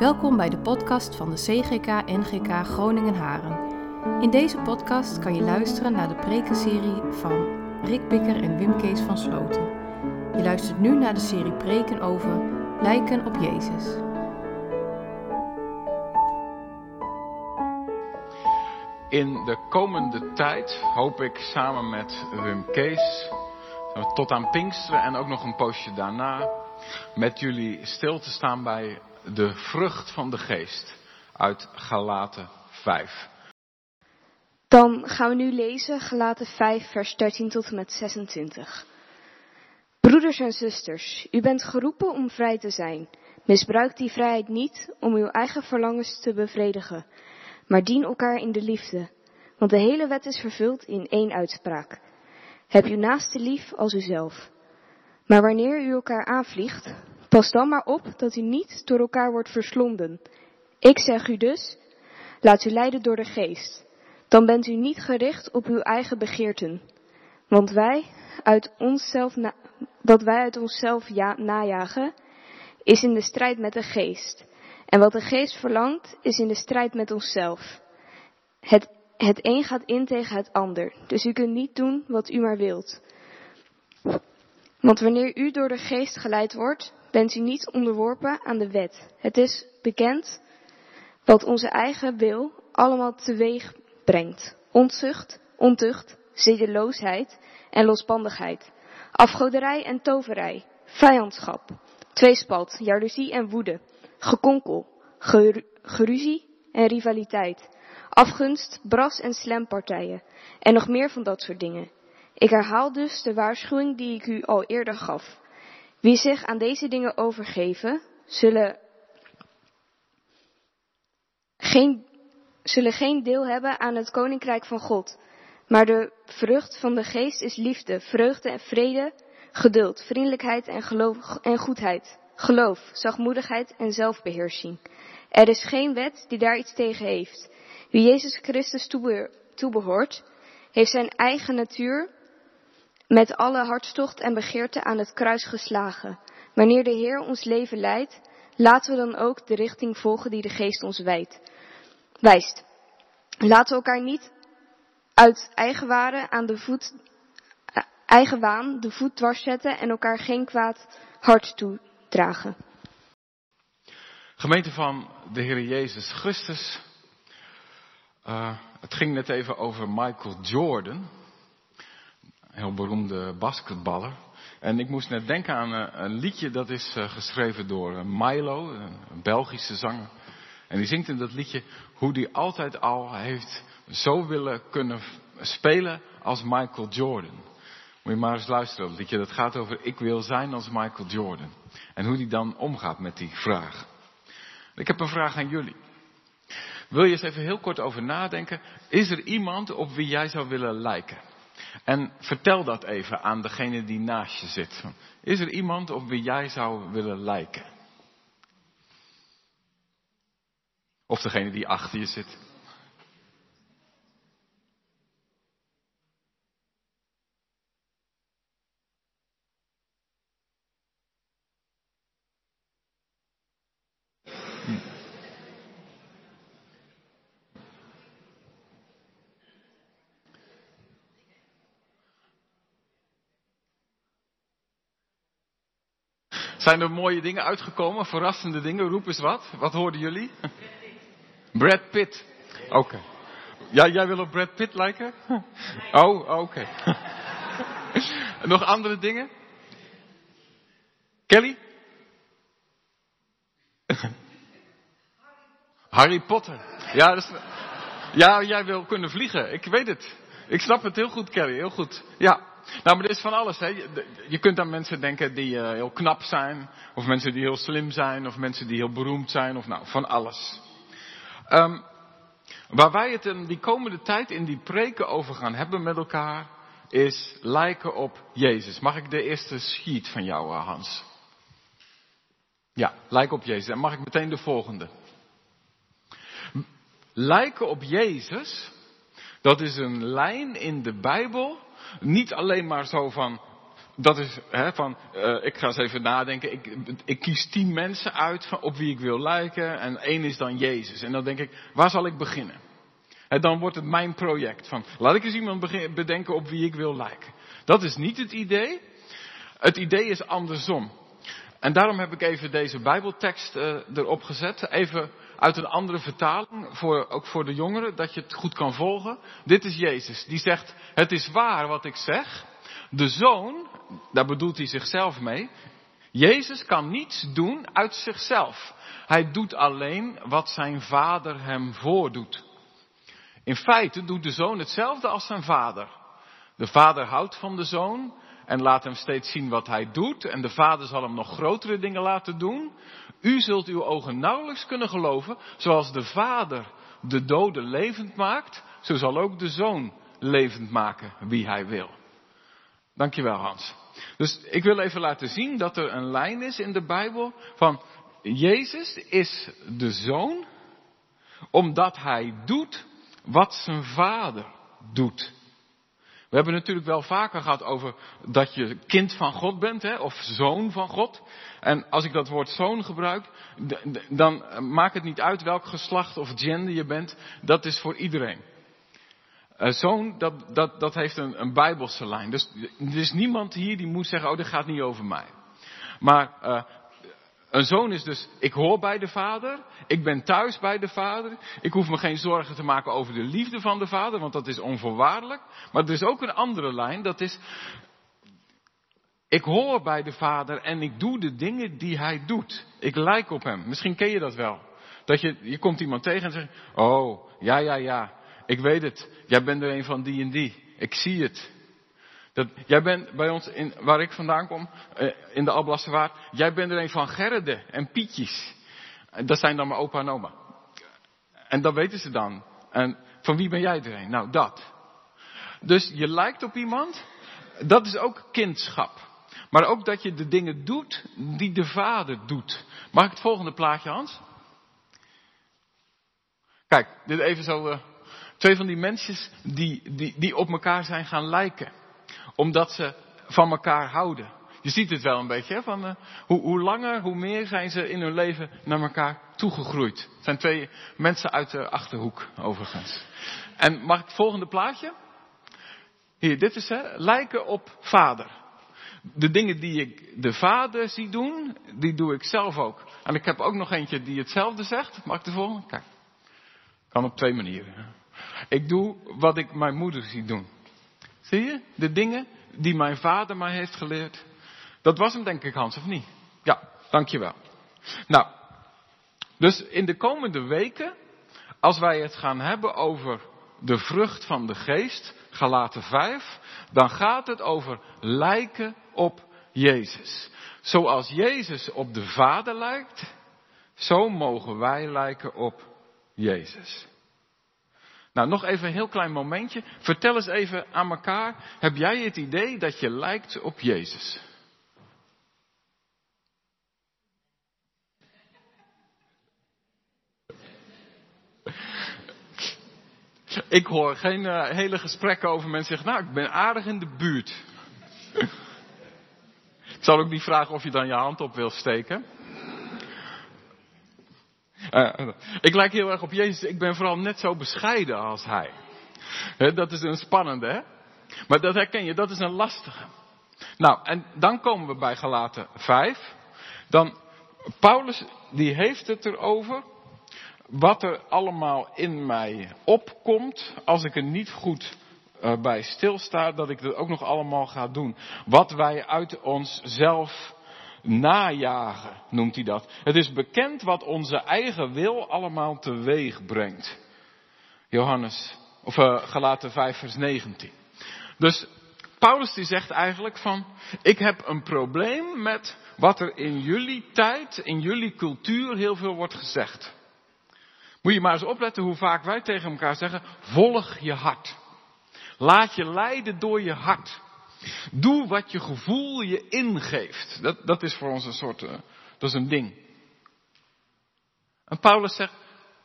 Welkom bij de podcast van de CGK NGK Groningen Haren. In deze podcast kan je luisteren naar de prekenserie van Rick Bikker en Wim Kees van Sloten. Je luistert nu naar de serie preken over lijken op Jezus. In de komende tijd hoop ik samen met Wim Kees tot aan Pinksteren en ook nog een poosje daarna met jullie stil te staan bij de vrucht van de geest uit Galaten 5. Dan gaan we nu lezen Galaten 5 vers 13 tot en met 26. Broeders en zusters, u bent geroepen om vrij te zijn. Misbruik die vrijheid niet om uw eigen verlangens te bevredigen, maar dien elkaar in de liefde. Want de hele wet is vervuld in één uitspraak. Heb uw naaste lief als uzelf. Maar wanneer u elkaar aanvliegt, pas dan maar op dat u niet door elkaar wordt verslonden. Ik zeg u dus, laat u leiden door de geest. Dan bent u niet gericht op uw eigen begeerten. Want wij uit onszelf, wat wij uit onszelf ja, najagen, is in de strijd met de geest. En wat de geest verlangt, is in de strijd met onszelf. Het, het een gaat in tegen het ander, dus u kunt niet doen wat u maar wilt. Want wanneer u door de geest geleid wordt, bent u niet onderworpen aan de wet. Het is bekend wat onze eigen wil allemaal teweeg brengt. Ontzucht, ontucht, zedeloosheid en losbandigheid. Afgoderij en toverij, vijandschap, tweespalt, jaloezie en woede, gekonkel, geruzie en rivaliteit, afgunst, bras en slempartijen en nog meer van dat soort dingen. Ik herhaal dus de waarschuwing die ik u al eerder gaf. Wie zich aan deze dingen overgeven, zullen geen, zullen geen deel hebben aan het koninkrijk van God. Maar de vrucht van de geest is liefde, vreugde en vrede, geduld, vriendelijkheid en, geloof, en goedheid, geloof, zachtmoedigheid en zelfbeheersing. Er is geen wet die daar iets tegen heeft. Wie Jezus Christus toebehoort, heeft zijn eigen natuur met alle hartstocht en begeerte aan het kruis geslagen. Wanneer de Heer ons leven leidt, laten we dan ook de richting volgen die de geest ons wijst. Laten we elkaar niet uit eigen, waren aan de voet, eigen waan de voet dwars zetten en elkaar geen kwaad hart toedragen. Gemeente van de Heer Jezus Christus. Uh, het ging net even over Michael Jordan heel beroemde basketballer. En ik moest net denken aan een, een liedje dat is uh, geschreven door uh, Milo, een Belgische zanger. En die zingt in dat liedje hoe die altijd al heeft zo willen kunnen spelen als Michael Jordan. Moet je maar eens luisteren, dat liedje. Dat gaat over ik wil zijn als Michael Jordan. En hoe die dan omgaat met die vraag. Ik heb een vraag aan jullie. Wil je eens even heel kort over nadenken? Is er iemand op wie jij zou willen lijken? En vertel dat even aan degene die naast je zit. Is er iemand op wie jij zou willen lijken? Of degene die achter je zit? Zijn er mooie dingen uitgekomen? Verrassende dingen? Roep eens wat. Wat hoorden jullie? Brad Pitt. Oké. Okay. Ja, jij wil op Brad Pitt lijken? Oh, oké. Okay. Nog andere dingen? Kelly? Harry Potter. Ja, ja, jij wil kunnen vliegen. Ik weet het. Ik snap het heel goed, Kelly. Heel goed. Ja. Nou, maar er is van alles. Hè. Je kunt aan mensen denken die uh, heel knap zijn, of mensen die heel slim zijn, of mensen die heel beroemd zijn, of nou, van alles. Um, waar wij het in die komende tijd in die preken over gaan hebben met elkaar, is lijken op Jezus. Mag ik de eerste sheet van jou, uh, Hans? Ja, lijken op Jezus. En mag ik meteen de volgende? Lijken op Jezus, dat is een lijn in de Bijbel niet alleen maar zo van dat is hè, van, uh, ik ga eens even nadenken. Ik, ik kies tien mensen uit van, op wie ik wil lijken. En één is dan Jezus. En dan denk ik, waar zal ik beginnen? En dan wordt het mijn project. Van, laat ik eens iemand bedenken op wie ik wil lijken. Dat is niet het idee. Het idee is andersom. En daarom heb ik even deze Bijbeltekst uh, erop gezet. Even uit een andere vertaling, voor, ook voor de jongeren, dat je het goed kan volgen. Dit is Jezus, die zegt, het is waar wat ik zeg. De zoon, daar bedoelt hij zichzelf mee, Jezus kan niets doen uit zichzelf. Hij doet alleen wat zijn vader hem voordoet. In feite doet de zoon hetzelfde als zijn vader. De vader houdt van de zoon en laat hem steeds zien wat hij doet. En de vader zal hem nog grotere dingen laten doen. U zult uw ogen nauwelijks kunnen geloven. Zoals de vader de doden levend maakt, zo zal ook de zoon levend maken wie hij wil. Dankjewel Hans. Dus ik wil even laten zien dat er een lijn is in de Bijbel van Jezus is de zoon omdat hij doet wat zijn vader doet. We hebben natuurlijk wel vaker gehad over dat je kind van God bent, hè, of zoon van God. En als ik dat woord zoon gebruik, dan maakt het niet uit welk geslacht of gender je bent. Dat is voor iedereen. Uh, zoon, dat, dat, dat heeft een, een bijbelse lijn. Dus er is niemand hier die moet zeggen, oh, dat gaat niet over mij. Maar uh, een zoon is dus, ik hoor bij de vader, ik ben thuis bij de vader, ik hoef me geen zorgen te maken over de liefde van de vader, want dat is onvoorwaardelijk. Maar er is ook een andere lijn, dat is, ik hoor bij de vader en ik doe de dingen die hij doet. Ik lijk op hem. Misschien ken je dat wel. Dat je, je komt iemand tegen en zegt, oh, ja, ja, ja, ik weet het, jij bent er een van die en die. Ik zie het. Dat, jij bent bij ons, in, waar ik vandaan kom, eh, in de Alblasserwaard, jij bent er een van Gerride en Pietjes. Dat zijn dan mijn opa en oma. En dat weten ze dan. En van wie ben jij er een? Nou, dat. Dus je lijkt op iemand, dat is ook kindschap. Maar ook dat je de dingen doet die de vader doet. Mag ik het volgende plaatje, Hans? Kijk, dit even zo. Uh, twee van die mensjes die, die, die op elkaar zijn gaan lijken omdat ze van elkaar houden. Je ziet het wel een beetje, hè? Van, uh, hoe, hoe, langer, hoe meer zijn ze in hun leven naar elkaar toegegroeid. Het zijn twee mensen uit de achterhoek, overigens. En mag ik het volgende plaatje? Hier, dit is hè, lijken op vader. De dingen die ik de vader zie doen, die doe ik zelf ook. En ik heb ook nog eentje die hetzelfde zegt. Mag ik de volgende? Kijk. Kan op twee manieren. Ik doe wat ik mijn moeder zie doen. Zie je? De dingen die mijn vader mij heeft geleerd. Dat was hem denk ik Hans, of niet? Ja, dankjewel. Nou, dus in de komende weken, als wij het gaan hebben over de vrucht van de geest, Galaten 5, dan gaat het over lijken op Jezus. Zoals Jezus op de Vader lijkt, zo mogen wij lijken op Jezus. Nou, nog even een heel klein momentje. Vertel eens even aan elkaar. Heb jij het idee dat je lijkt op Jezus? Ik hoor geen uh, hele gesprekken over mensen zeggen, nou, ik ben aardig in de buurt. ik zal ook niet vragen of je dan je hand op wil steken. Uh, ik lijk heel erg op Jezus. Ik ben vooral net zo bescheiden als hij. dat is een spannende, hè? Maar dat herken je, dat is een lastige. Nou, en dan komen we bij Galaten 5. Dan, Paulus, die heeft het erover. Wat er allemaal in mij opkomt. Als ik er niet goed uh, bij stilsta, dat ik dat ook nog allemaal ga doen. Wat wij uit onszelf najagen, noemt hij dat. Het is bekend wat onze eigen wil allemaal teweeg brengt. Johannes, of uh, Galaten 5 vers 19. Dus Paulus die zegt eigenlijk van, ik heb een probleem met wat er in jullie tijd, in jullie cultuur heel veel wordt gezegd. Moet je maar eens opletten hoe vaak wij tegen elkaar zeggen, volg je hart. Laat je leiden door je hart. Doe wat je gevoel je ingeeft. Dat, dat is voor ons een soort, uh, dat is een ding. En Paulus zegt,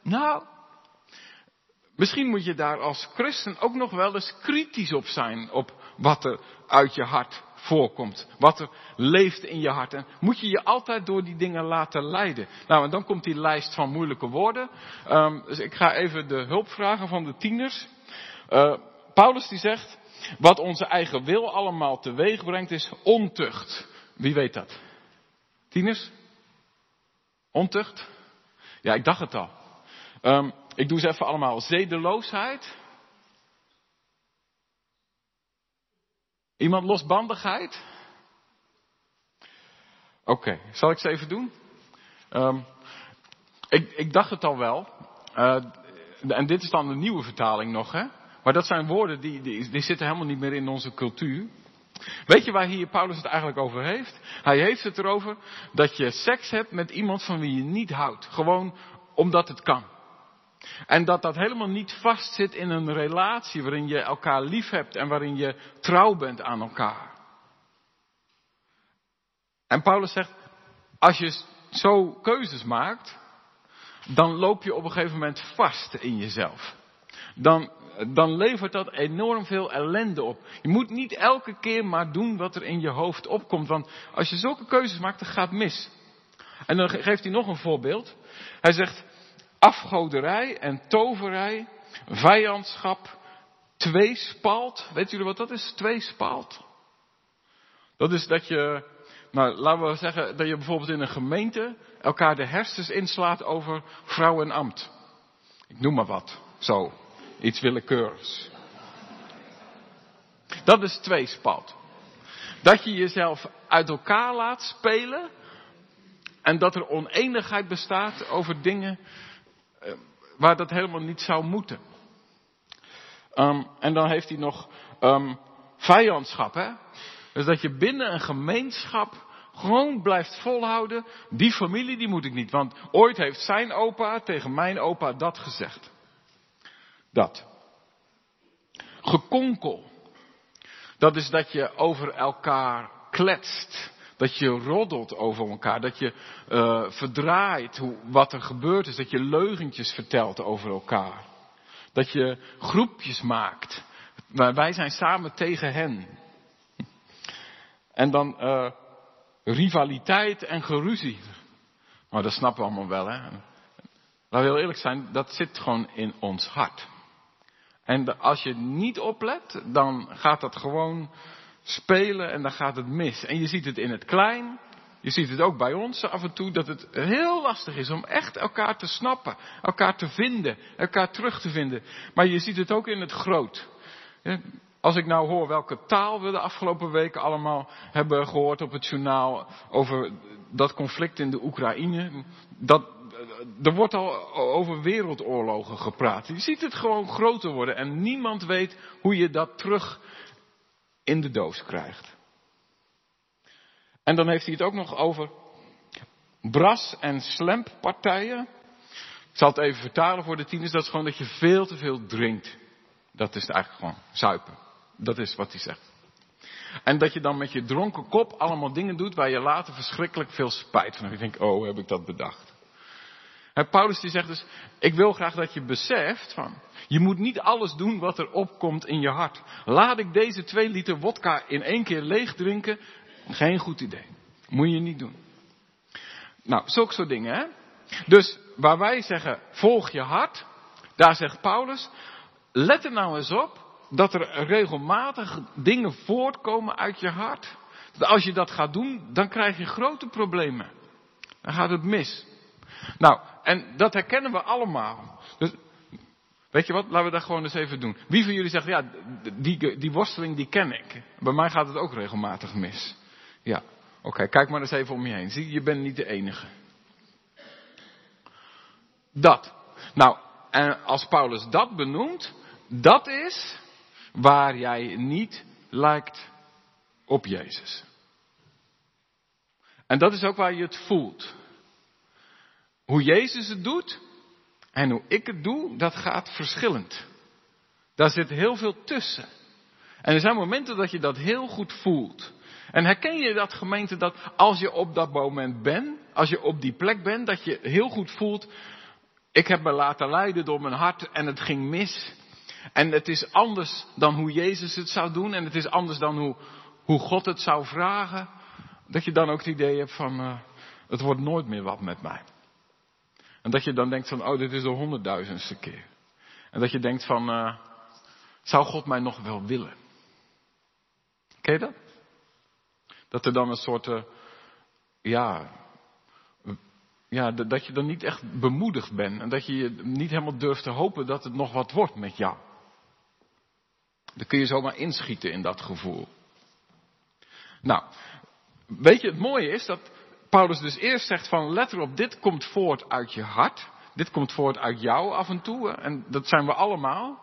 nou, misschien moet je daar als christen ook nog wel eens kritisch op zijn, op wat er uit je hart voorkomt. Wat er leeft in je hart. En moet je je altijd door die dingen laten leiden. Nou, en dan komt die lijst van moeilijke woorden. Um, dus ik ga even de hulp vragen van de tieners. Uh, Paulus die zegt, wat onze eigen wil allemaal teweeg brengt is ontucht. Wie weet dat? Tieners? Ontucht? Ja, ik dacht het al. Um, ik doe ze even allemaal. Zedeloosheid. Iemand losbandigheid? Oké, zal ik ze even doen? Um, ik, ik, dacht het al wel. Uh, en dit is dan de nieuwe vertaling nog, hè? Maar dat zijn woorden die, die, zitten helemaal niet meer in onze cultuur. Weet je waar hier Paulus het eigenlijk over heeft? Hij heeft het erover dat je seks hebt met iemand van wie je niet houdt. Gewoon omdat het kan. En dat dat helemaal niet vastzit in een relatie waarin je elkaar lief hebt en waarin je trouw bent aan elkaar. En Paulus zegt, als je zo keuzes maakt, dan loop je op een gegeven moment vast in jezelf. Dan, dan levert dat enorm veel ellende op. Je moet niet elke keer maar doen wat er in je hoofd opkomt, want als je zulke keuzes maakt, dan gaat mis. En dan geeft hij nog een voorbeeld. Hij zegt, afgoderij en toverij, vijandschap, tweespalt. Weet jullie wat dat is? Tweespalt. Dat is dat je, nou laten we zeggen, dat je bijvoorbeeld in een gemeente elkaar de hersens inslaat over vrouw en ambt. Ik noem maar wat. Zo. Iets willekeurigs. Dat is tweespalt. Dat je jezelf uit elkaar laat spelen en dat er oneenigheid bestaat over dingen eh, waar dat helemaal niet zou moeten. Um, en dan heeft hij nog um, vijandschap. Hè? Dus dat je binnen een gemeenschap gewoon blijft volhouden. Die familie die moet ik niet. Want ooit heeft zijn opa tegen mijn opa dat gezegd. Dat. Gekonkel. Dat is dat je over elkaar kletst. Dat je roddelt over elkaar. Dat je uh, verdraait hoe, wat er gebeurd is. Dat je leugentjes vertelt over elkaar. Dat je groepjes maakt. Maar wij zijn samen tegen hen. En dan uh, rivaliteit en geruzie. Maar dat snappen we allemaal wel, hè. Laten we heel eerlijk zijn, dat zit gewoon in ons hart. En als je niet oplet, dan gaat dat gewoon spelen en dan gaat het mis. En je ziet het in het klein. Je ziet het ook bij ons af en toe dat het heel lastig is om echt elkaar te snappen, elkaar te vinden, elkaar terug te vinden. Maar je ziet het ook in het groot. Als ik nou hoor welke taal we de afgelopen weken allemaal hebben gehoord op het journaal over dat conflict in de Oekraïne, dat, er wordt al over wereldoorlogen gepraat. Je ziet het gewoon groter worden en niemand weet hoe je dat terug in de doos krijgt. En dan heeft hij het ook nog over bras- en slamppartijen. Ik zal het even vertalen voor de tieners. Dat is gewoon dat je veel te veel drinkt. Dat is eigenlijk gewoon zuipen. Dat is wat hij zegt. En dat je dan met je dronken kop allemaal dingen doet waar je later verschrikkelijk veel spijt van hebt. Je denkt, oh, heb ik dat bedacht. Paulus die zegt dus, ik wil graag dat je beseft van, je moet niet alles doen wat er opkomt in je hart. Laat ik deze twee liter wodka in één keer leeg drinken? Geen goed idee. Moet je niet doen. Nou, zulke soort dingen, hè. Dus waar wij zeggen, volg je hart, daar zegt Paulus, let er nou eens op dat er regelmatig dingen voortkomen uit je hart. Als je dat gaat doen, dan krijg je grote problemen. Dan gaat het mis. Nou, en dat herkennen we allemaal. Dus, weet je wat, laten we dat gewoon eens even doen. Wie van jullie zegt, ja, die, die worsteling die ken ik. Bij mij gaat het ook regelmatig mis. Ja, oké, kijk maar eens even om je heen. Zie, je bent niet de enige. Dat. Nou, en als Paulus dat benoemt, dat is waar jij niet lijkt op Jezus. En dat is ook waar je het voelt. Hoe Jezus het doet en hoe ik het doe, dat gaat verschillend. Daar zit heel veel tussen. En er zijn momenten dat je dat heel goed voelt. En herken je dat gemeente dat als je op dat moment bent, als je op die plek bent, dat je heel goed voelt, ik heb me laten leiden door mijn hart en het ging mis. En het is anders dan hoe Jezus het zou doen en het is anders dan hoe, hoe God het zou vragen, dat je dan ook het idee hebt van, uh, het wordt nooit meer wat met mij. En dat je dan denkt van, oh, dit is de honderdduizendste keer. En dat je denkt van, uh, zou God mij nog wel willen? Ken je dat? Dat er dan een soort, uh, ja, ja, dat je dan niet echt bemoedigd bent. En dat je niet helemaal durft te hopen dat het nog wat wordt met jou. Dan kun je zomaar inschieten in dat gevoel. Nou, weet je, het mooie is dat Paulus dus eerst zegt van let erop, dit komt voort uit je hart. Dit komt voort uit jou af en toe. En dat zijn we allemaal.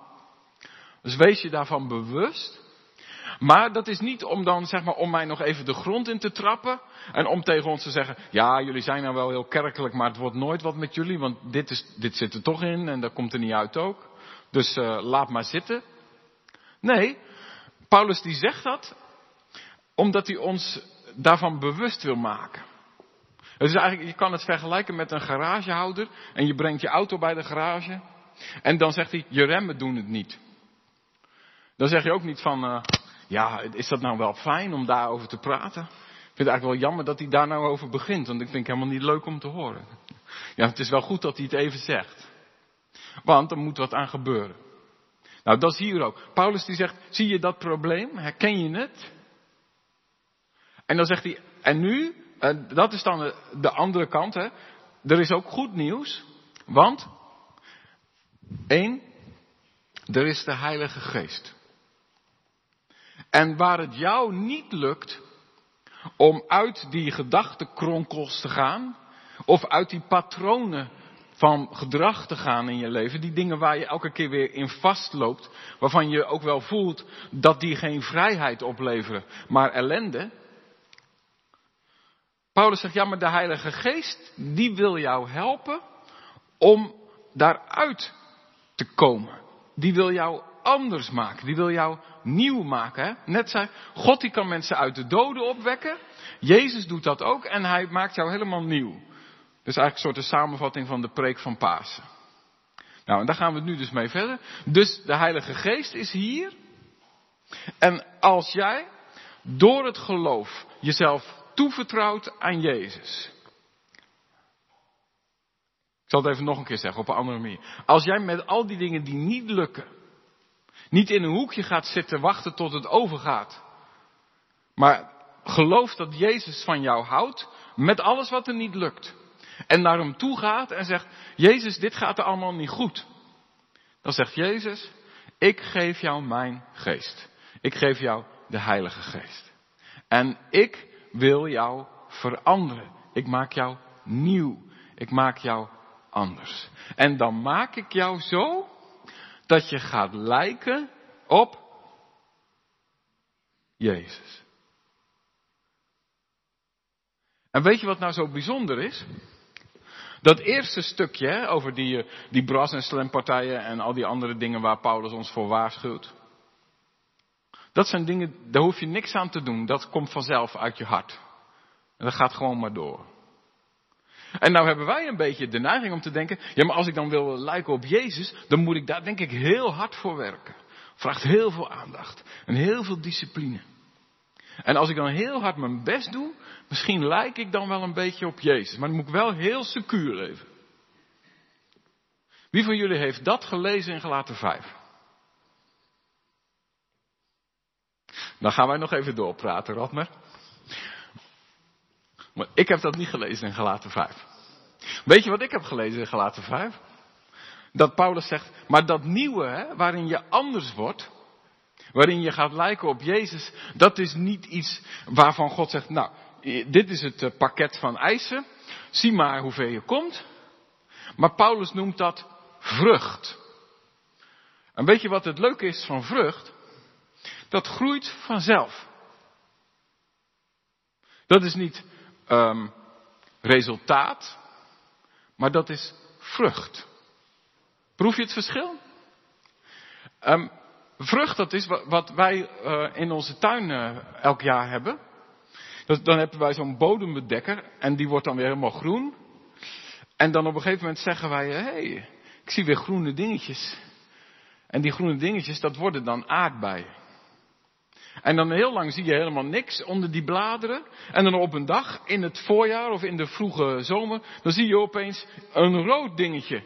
Dus wees je daarvan bewust. Maar dat is niet om dan, zeg maar, om mij nog even de grond in te trappen. En om tegen ons te zeggen, ja, jullie zijn nou wel heel kerkelijk, maar het wordt nooit wat met jullie, want dit, is, dit zit er toch in en dat komt er niet uit ook. Dus uh, laat maar zitten. Nee, Paulus die zegt dat omdat hij ons daarvan bewust wil maken. Dus eigenlijk, je kan het vergelijken met een garagehouder en je brengt je auto bij de garage en dan zegt hij, je remmen doen het niet. Dan zeg je ook niet van, uh, ja, is dat nou wel fijn om daarover te praten? Ik vind het eigenlijk wel jammer dat hij daar nou over begint, want ik vind het helemaal niet leuk om te horen. Ja, het is wel goed dat hij het even zegt. Want er moet wat aan gebeuren. Nou, dat is hier ook. Paulus die zegt, zie je dat probleem? Herken je het? En dan zegt hij, en nu, en dat is dan de andere kant, hè. Er is ook goed nieuws, want, één, er is de Heilige Geest. En waar het jou niet lukt om uit die gedachtenkronkels te gaan, of uit die patronen van gedrag te gaan in je leven, die dingen waar je elke keer weer in vastloopt, waarvan je ook wel voelt dat die geen vrijheid opleveren, maar ellende. Paulus zegt, ja, maar de Heilige Geest, die wil jou helpen om daaruit te komen. Die wil jou anders maken. Die wil jou nieuw maken. Net zei, God die kan mensen uit de doden opwekken. Jezus doet dat ook en hij maakt jou helemaal nieuw. Dus eigenlijk een soort de samenvatting van de preek van Pasen. Nou, en daar gaan we nu dus mee verder. Dus de Heilige Geest is hier. En als jij door het geloof jezelf toevertrouwt aan Jezus. Ik zal het even nog een keer zeggen, op een andere manier. Als jij met al die dingen die niet lukken, niet in een hoekje gaat zitten wachten tot het overgaat. Maar geloof dat Jezus van jou houdt met alles wat er niet lukt. En naar hem toe gaat en zegt, Jezus, dit gaat er allemaal niet goed. Dan zegt Jezus, ik geef jou mijn geest. Ik geef jou de Heilige Geest. En ik wil jou veranderen. Ik maak jou nieuw. Ik maak jou anders. En dan maak ik jou zo dat je gaat lijken op Jezus. En weet je wat nou zo bijzonder is? Dat eerste stukje hè, over die, eh, die bras- en slampartijen en al die andere dingen waar Paulus ons voor waarschuwt. Dat zijn dingen, daar hoef je niks aan te doen. Dat komt vanzelf uit je hart. En dat gaat gewoon maar door. En nou hebben wij een beetje de neiging om te denken, ja maar als ik dan wil lijken op Jezus, dan moet ik daar denk ik heel hard voor werken. Vraagt heel veel aandacht en heel veel discipline. En als ik dan heel hard mijn best doe, misschien lijk ik dan wel een beetje op Jezus. Maar dan moet ik wel heel secuur leven. Wie van jullie heeft dat gelezen in Galaten 5? Dan gaan wij nog even doorpraten, Radmer. Maar ik heb dat niet gelezen in Galaten 5. Weet je wat ik heb gelezen in Galaten 5? Dat Paulus zegt, maar dat nieuwe, hè, waarin je anders wordt, waarin je gaat lijken op Jezus, dat is niet iets waarvan God zegt, nou, dit is het eh, pakket van eisen, zie maar hoe je komt. Maar Paulus noemt dat vrucht. En weet je wat het leuke is van vrucht? Dat groeit vanzelf. Dat is niet um, resultaat, maar dat is vrucht. Proef je het verschil? Um, vrucht, dat is wat wij uh, in onze tuin uh, elk jaar hebben. Dat, dan hebben wij zo'n bodembedekker en die wordt dan weer helemaal groen. En dan op een gegeven moment zeggen wij, hé, hey, ik zie weer groene dingetjes. En die groene dingetjes, dat worden dan aardbeien. En dan heel lang zie je helemaal niks onder die bladeren. En dan op een dag, in het voorjaar of in de vroege zomer, dan zie je opeens een rood dingetje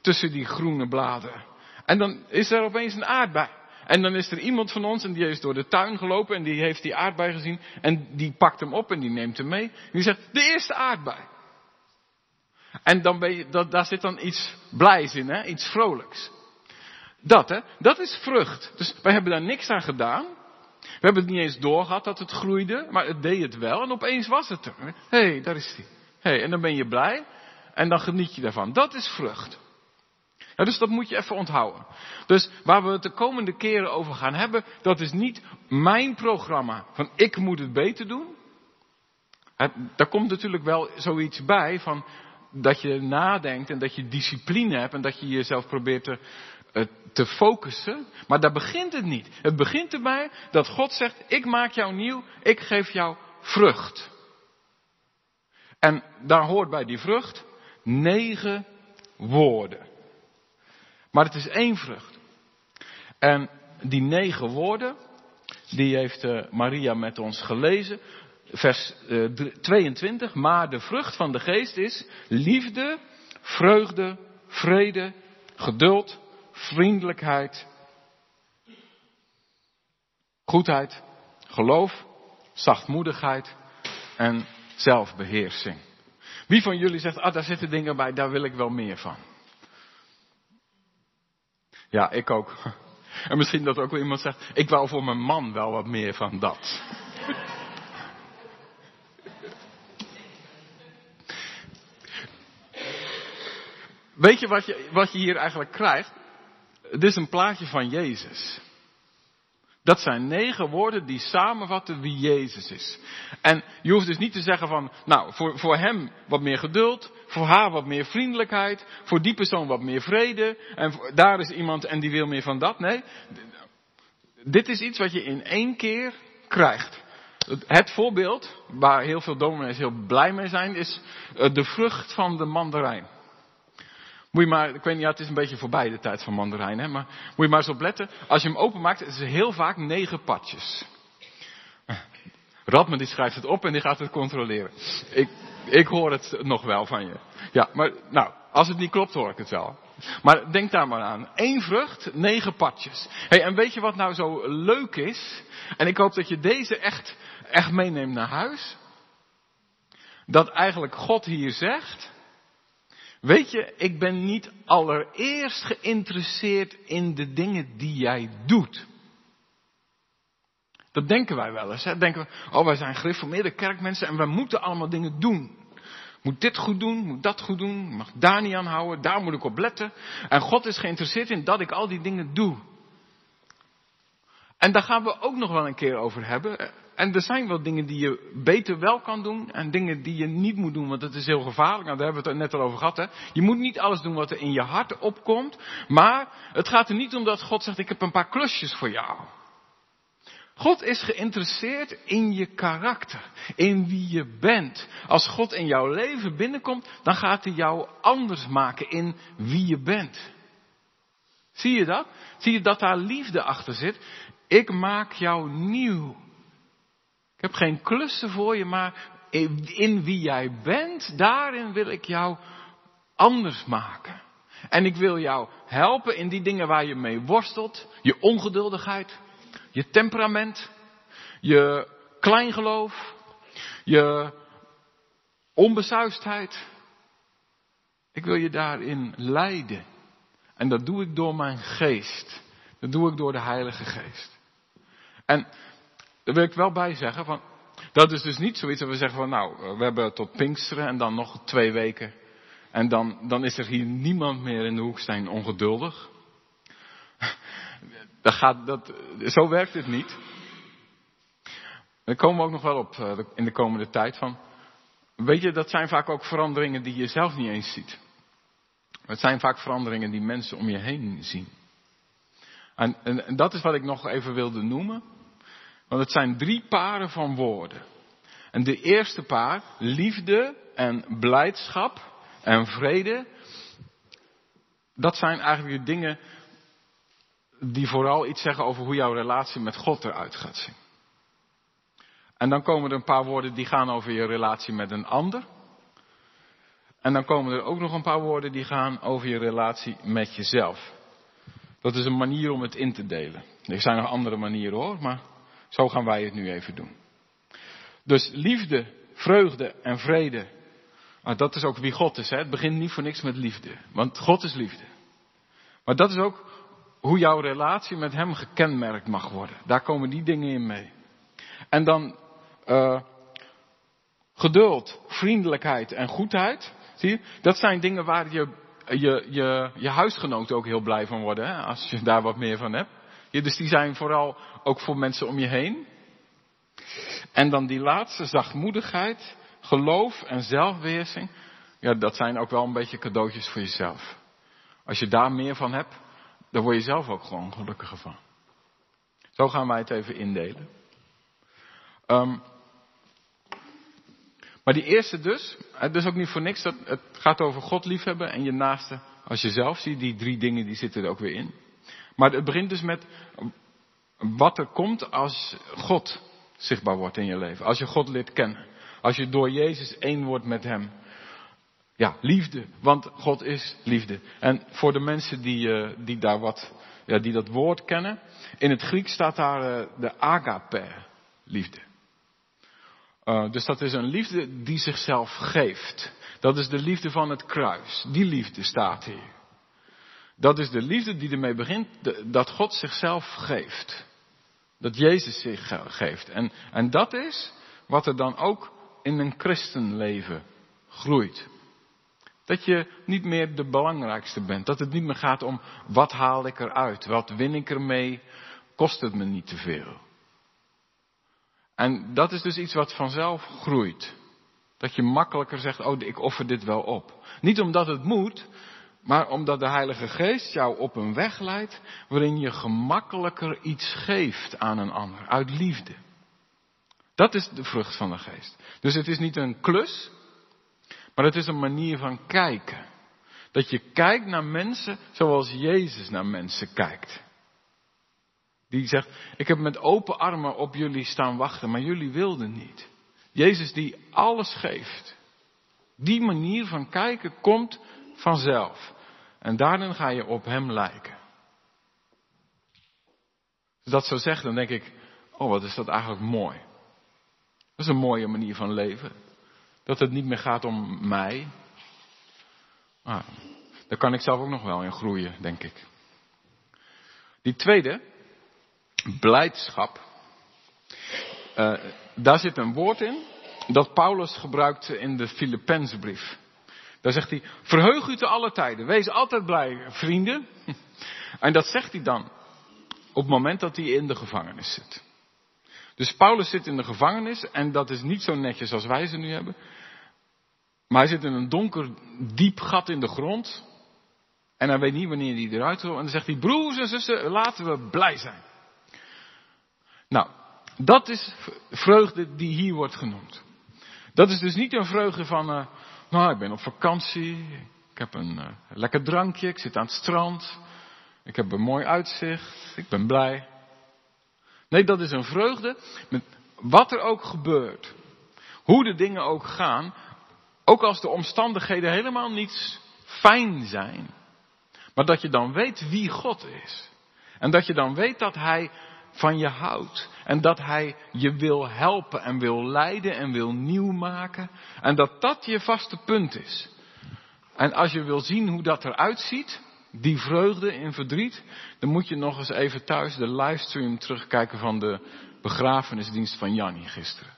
tussen die groene bladeren. En dan is er opeens een aardbei. En dan is er iemand van ons en die is door de tuin gelopen en die heeft die aardbei gezien. En die pakt hem op en die neemt hem mee. En die zegt, de eerste aardbei. En dan ben je, dat, daar zit dan iets blijs in, hè? iets vrolijks. Dat, hè? Dat is vrucht. Dus wij hebben daar niks aan gedaan. We hebben het niet eens doorgehad dat het groeide, maar het deed het wel en opeens was het er. Hé, hey, daar is hij. hey, en dan ben je blij en dan geniet je daarvan. Dat is vrucht. Dus dat moet je even onthouden. Dus waar we het de komende keren over gaan hebben, dat is niet mijn programma van ik moet het beter doen. Daar komt natuurlijk wel zoiets bij van dat je nadenkt en dat je discipline hebt en dat je jezelf probeert te, te focussen. Maar daar begint het niet. Het begint erbij dat God zegt, ik maak jou nieuw, ik geef jou vrucht. En daar hoort bij die vrucht negen woorden. Maar het is één vrucht. En die negen woorden, die heeft uh, Maria met ons gelezen. Vers uh, 22. Maar de vrucht van de geest is liefde, vreugde, vrede, geduld, vriendelijkheid, goedheid, geloof, zachtmoedigheid en zelfbeheersing. Wie van jullie zegt, ah daar zitten dingen bij, daar wil ik wel meer van. Ja, ik ook. En misschien dat ook wel iemand zegt, ik wou voor mijn man wel wat meer van dat. Weet je wat, je wat je hier eigenlijk krijgt? Het is een plaatje van Jezus. Dat zijn negen woorden die samenvatten wie Jezus is. En je hoeft dus niet te zeggen van, nou, voor, voor hem wat meer geduld, voor haar wat meer vriendelijkheid, voor die persoon wat meer vrede, en daar is iemand en die wil meer van dat. Nee, dit is iets wat je in één keer krijgt. Het voorbeeld, waar heel veel dominees heel blij mee zijn, is eh, de vrucht van de mandarijn. Moet je maar, ik weet niet, ja, het is een beetje voorbij de tijd van mandarijn, hè, maar moet je maar eens op letten. Als je hem openmaakt, is er heel vaak negen patjes. Radman die schrijft het op en die gaat het controleren. Ik, ik hoor het nog wel van je. Ja, maar nou, als het niet klopt hoor ik het wel. Maar denk daar maar aan. Eén vrucht, negen patjes. Hey, en weet je wat nou zo leuk is? En ik hoop dat je deze echt, echt meeneemt naar huis. Dat eigenlijk God hier zegt. Weet je, ik ben niet allereerst geïnteresseerd in de dingen die jij doet. Dat denken wij wel eens. Hè? Denken we, oh wij zijn gereformeerde kerkmensen en wij moeten allemaal dingen doen. Moet dit goed doen, moet dat goed doen, mag daar niet aan houden, daar moet ik op letten. En God is geïnteresseerd in dat ik al die dingen doe. En daar gaan we ook nog wel een keer over hebben. En er zijn wel dingen die je beter wel kan doen en dingen die je niet moet doen, want dat is heel gevaarlijk. Nou, daar hebben we het net al over gehad. Hè? Je moet niet alles doen wat er in je hart opkomt, maar het gaat er niet om dat God zegt, ik heb een paar klusjes voor jou. God is geïnteresseerd in je karakter, in wie je bent. Als God in jouw leven binnenkomt, dan gaat hij jou anders maken in wie je bent. Zie je dat? Zie je dat daar liefde achter zit? Ik maak jou nieuw. Ik heb geen klussen voor je, maar in wie jij bent, daarin wil ik jou anders maken. En ik wil jou helpen in die dingen waar je mee worstelt. Je ongeduldigheid, je temperament, je kleingeloof, je onbesuistheid. Ik wil je daarin leiden. En dat doe ik door mijn geest. Dat doe ik door de Heilige Geest. En daar wil ik wel bij zeggen, van, dat is dus niet zoiets dat we zeggen van nou, we hebben tot Pinksteren en dan nog twee weken. En dan, dan is er hier niemand meer in de hoeksteen ongeduldig. Dat gaat, dat, zo werkt het niet. Daar komen we ook nog wel op eh, in de komende tijd van. Weet je, dat zijn vaak ook veranderingen die je zelf niet eens ziet. Het zijn vaak veranderingen die mensen om je heen zien. En, en, en dat is wat ik nog even wilde noemen. Want het zijn drie paren van woorden. En de eerste paar, liefde en blijdschap en vrede, dat zijn eigenlijk de dingen die vooral iets zeggen over hoe jouw relatie met God eruit gaat zien. En dan komen er een paar woorden die gaan over je relatie met een ander. En dan komen er ook nog een paar woorden die gaan over je relatie met jezelf. Dat is een manier om het in te delen. Er zijn nog andere manieren hoor, maar zo gaan wij het nu even doen. Dus liefde, vreugde en vrede. Dat is ook wie God is. Hè? Het begint niet voor niks met liefde. Want God is liefde. Maar dat is ook hoe jouw relatie met Hem gekenmerkt mag worden. Daar komen die dingen in mee. En dan uh, geduld, vriendelijkheid en goedheid. Zie je? Dat zijn dingen waar je, je, je, je huisgenoten ook heel blij van worden. Hè? Als je daar wat meer van hebt. Dus die zijn vooral ook voor mensen om je heen. En dan die laatste, zachtmoedigheid, geloof en zelfbeheersing. Ja, dat zijn ook wel een beetje cadeautjes voor jezelf. Als je daar meer van hebt, dan word je zelf ook gewoon gelukkiger van. Zo gaan wij het even indelen. Um, maar die eerste dus, het is ook niet voor niks dat het gaat over God liefhebben en je naaste als jezelf. Zie die drie dingen die zitten er ook weer in. Maar het begint dus met wat er komt als God zichtbaar wordt in je leven. Als je God leert kennen. Als je door Jezus één wordt met Hem. Ja, liefde, want God is liefde. En voor de mensen die, uh, die daar wat, ja, die dat woord kennen. In het Grieks staat daar uh, de agape, liefde. Uh, dus dat is een liefde die zichzelf geeft. Dat is de liefde van het kruis. Die liefde staat hier. Dat is de liefde die ermee begint dat God zichzelf geeft. Dat Jezus zich geeft. En, en dat is wat er dan ook in een christenleven groeit. Dat je niet meer de belangrijkste bent. Dat het niet meer gaat om wat haal ik eruit, wat win ik ermee, kost het me niet te veel. En dat is dus iets wat vanzelf groeit. Dat je makkelijker zegt, oh ik offer dit wel op. Niet omdat het moet, maar omdat de Heilige Geest jou op een weg leidt waarin je gemakkelijker iets geeft aan een ander, uit liefde. Dat is de vrucht van de Geest. Dus het is niet een klus, maar het is een manier van kijken. Dat je kijkt naar mensen zoals Jezus naar mensen kijkt. Die zegt, ik heb met open armen op jullie staan wachten, maar jullie wilden niet. Jezus die alles geeft. Die manier van kijken komt vanzelf. En daarin ga je op hem lijken. Als dat zo zegt, dan denk ik, oh wat is dat eigenlijk mooi. Dat is een mooie manier van leven. Dat het niet meer gaat om mij. Ah, daar kan ik zelf ook nog wel in groeien, denk ik. Die tweede, blijdschap. Uh, daar zit een woord in dat Paulus gebruikte in de Filippenzenbrief. Daar zegt hij, verheug u te alle tijden, wees altijd blij, vrienden. En dat zegt hij dan op het moment dat hij in de gevangenis zit. Dus Paulus zit in de gevangenis en dat is niet zo netjes als wij ze nu hebben. Maar hij zit in een donker, diep gat in de grond. En hij weet niet wanneer hij eruit wil. En dan zegt hij, broers en zussen, laten we blij zijn. Nou, dat is vreugde die hier wordt genoemd. Dat is dus niet een vreugde van, uh, nou, ik ben op vakantie, ik heb een uh, lekker drankje, ik zit aan het strand, ik heb een mooi uitzicht, ik ben blij. Nee, dat is een vreugde met wat er ook gebeurt. Hoe de dingen ook gaan, ook als de omstandigheden helemaal niet fijn zijn. Maar dat je dan weet wie God is. En dat je dan weet dat Hij van je houdt. En dat hij je wil helpen en wil leiden en wil nieuw maken. En dat dat je vaste punt is. En als je wil zien hoe dat eruit ziet, die vreugde in verdriet, dan moet je nog eens even thuis de livestream terugkijken van de begrafenisdienst van Jannie gisteren.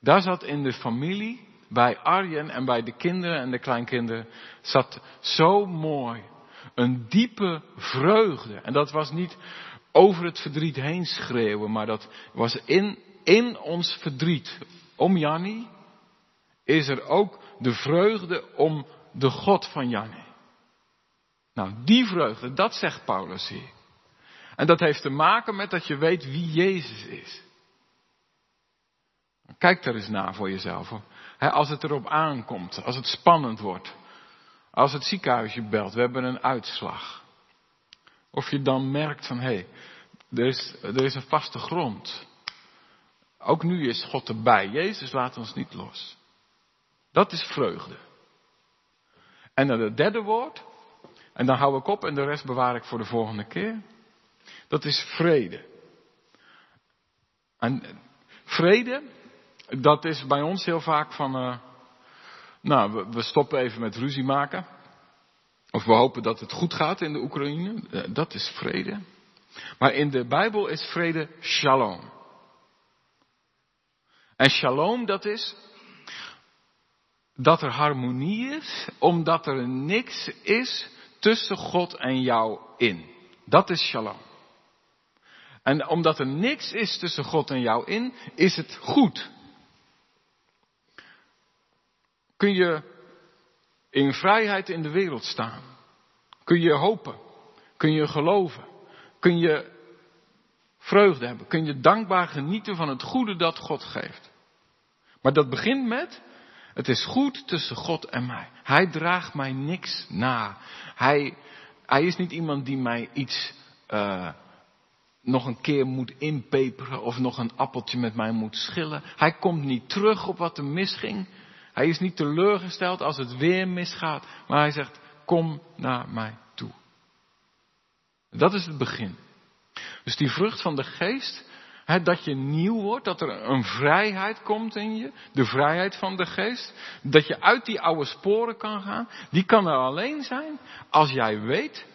Daar zat in de familie, bij Arjen en bij de kinderen en de kleinkinderen, zat zo mooi een diepe vreugde. En dat was niet over het verdriet heen schreeuwen, maar dat was in, in ons verdriet om Jannie, is er ook de vreugde om de God van Jannie. Nou, die vreugde, dat zegt Paulus hier. En dat heeft te maken met dat je weet wie Jezus is. Kijk er eens naar voor jezelf. als het erop aankomt, als het spannend wordt, als het ziekenhuisje belt, we hebben een uitslag. Of je dan merkt van hé, hey, er, is, er is een vaste grond. Ook nu is God erbij. Jezus laat ons niet los. Dat is vreugde. En dan het derde woord. En dan hou ik op en de rest bewaar ik voor de volgende keer. Dat is vrede. En vrede, dat is bij ons heel vaak van, uh, nou, we, we, stoppen even met ruzie maken. Of we hopen dat het goed gaat in de Oekraïne. Uh, dat is vrede. Maar in de Bijbel is vrede shalom. En shalom, dat is dat er harmonie is, omdat er niks is tussen God en jou in. Dat is shalom. En omdat er niks is tussen God en jou in, is het goed. Kun je in vrijheid in de wereld staan? Kun je hopen? Kun je geloven? Kun je vreugde hebben? Kun je dankbaar genieten van het goede dat God geeft? Maar dat begint met, het is goed tussen God en mij. Hij draagt mij niks na. Hij, hij is niet iemand die mij iets uh, nog een keer moet inpeperen of nog een appeltje met mij moet schillen. Hij komt niet terug op wat er misging. Hij is niet teleurgesteld als het weer misgaat, maar hij zegt, kom naar mij toe. Dat is het begin. Dus die vrucht van de geest, hè, dat je nieuw wordt, dat er een vrijheid komt in je, de vrijheid van de geest, dat je uit die oude sporen kan gaan, die kan er alleen zijn als jij weet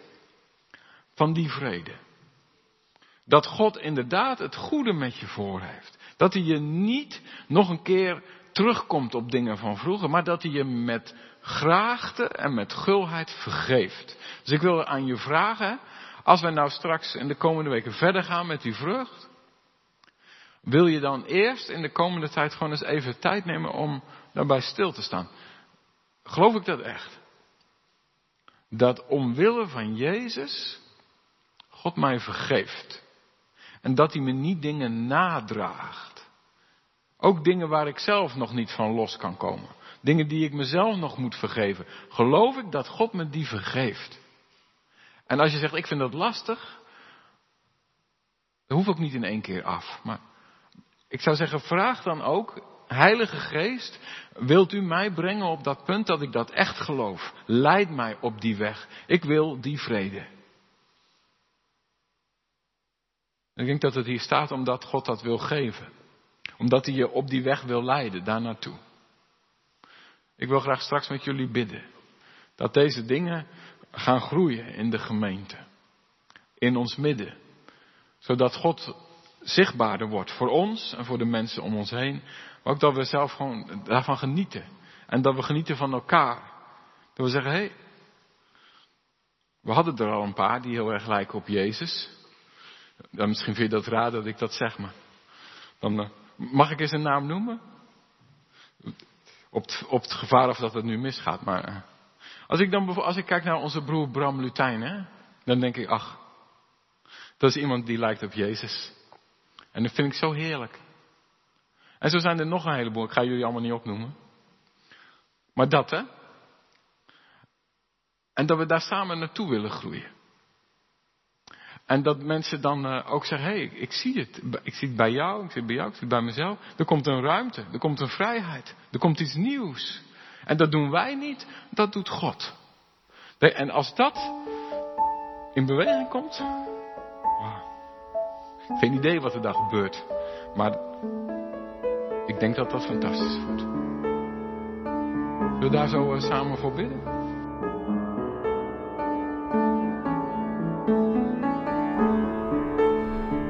van die vrede. Dat God inderdaad het goede met je voor heeft. Dat hij je niet nog een keer terugkomt op dingen van vroeger, maar dat hij je met graagte en met gulheid vergeeft. Dus ik wil aan je vragen, als wij nou straks in de komende weken verder gaan met die vrucht, wil je dan eerst in de komende tijd gewoon eens even tijd nemen om daarbij stil te staan? Geloof ik dat echt? Dat omwille van Jezus God mij vergeeft. En dat hij me niet dingen nadraagt. Ook dingen waar ik zelf nog niet van los kan komen. Dingen die ik mezelf nog moet vergeven. Geloof ik dat God me die vergeeft. En als je zegt, ik vind dat lastig. Dan hoef ik niet in één keer af. Maar ik zou zeggen, vraag dan ook, Heilige Geest, wilt u mij brengen op dat punt dat ik dat echt geloof? Leid mij op die weg. Ik wil die vrede. Ik denk dat het hier staat omdat God dat wil geven. Omdat hij je op die weg wil leiden, daar naartoe. Ik wil graag straks met jullie bidden. Dat deze dingen gaan groeien in de gemeente. In ons midden. Zodat God zichtbaarder wordt voor ons en voor de mensen om ons heen. Maar ook dat we zelf gewoon daarvan genieten. En dat we genieten van elkaar. Dat we zeggen, hé, hey, we hadden er al een paar die heel erg lijken op Jezus. Dan misschien vind je dat raar dat ik dat zeg, maar. Dan, uh, mag ik eens een naam noemen? Op het, op het gevaar of dat het nu misgaat, maar. Uh, als ik dan als ik kijk naar onze broer Bram Lutijn, hè, dan denk ik, ach, dat is iemand die lijkt op Jezus. En dat vind ik zo heerlijk. En zo zijn er nog een heleboel, ik ga jullie allemaal niet opnoemen. Maar dat, hè? En dat we daar samen naartoe willen groeien. En dat mensen dan uh, ook zeggen, hé, hey, ik zie het. Ik zie het bij jou, ik zie het bij jou, ik zie het bij mezelf. Er komt een ruimte, er komt een vrijheid, er komt iets nieuws. En dat doen wij niet, dat doet God. En als dat in beweging komt, wow, geen idee wat er daar gebeurt. Maar ik denk dat dat fantastisch wordt. Zullen we daar zo uh, samen voor bidden?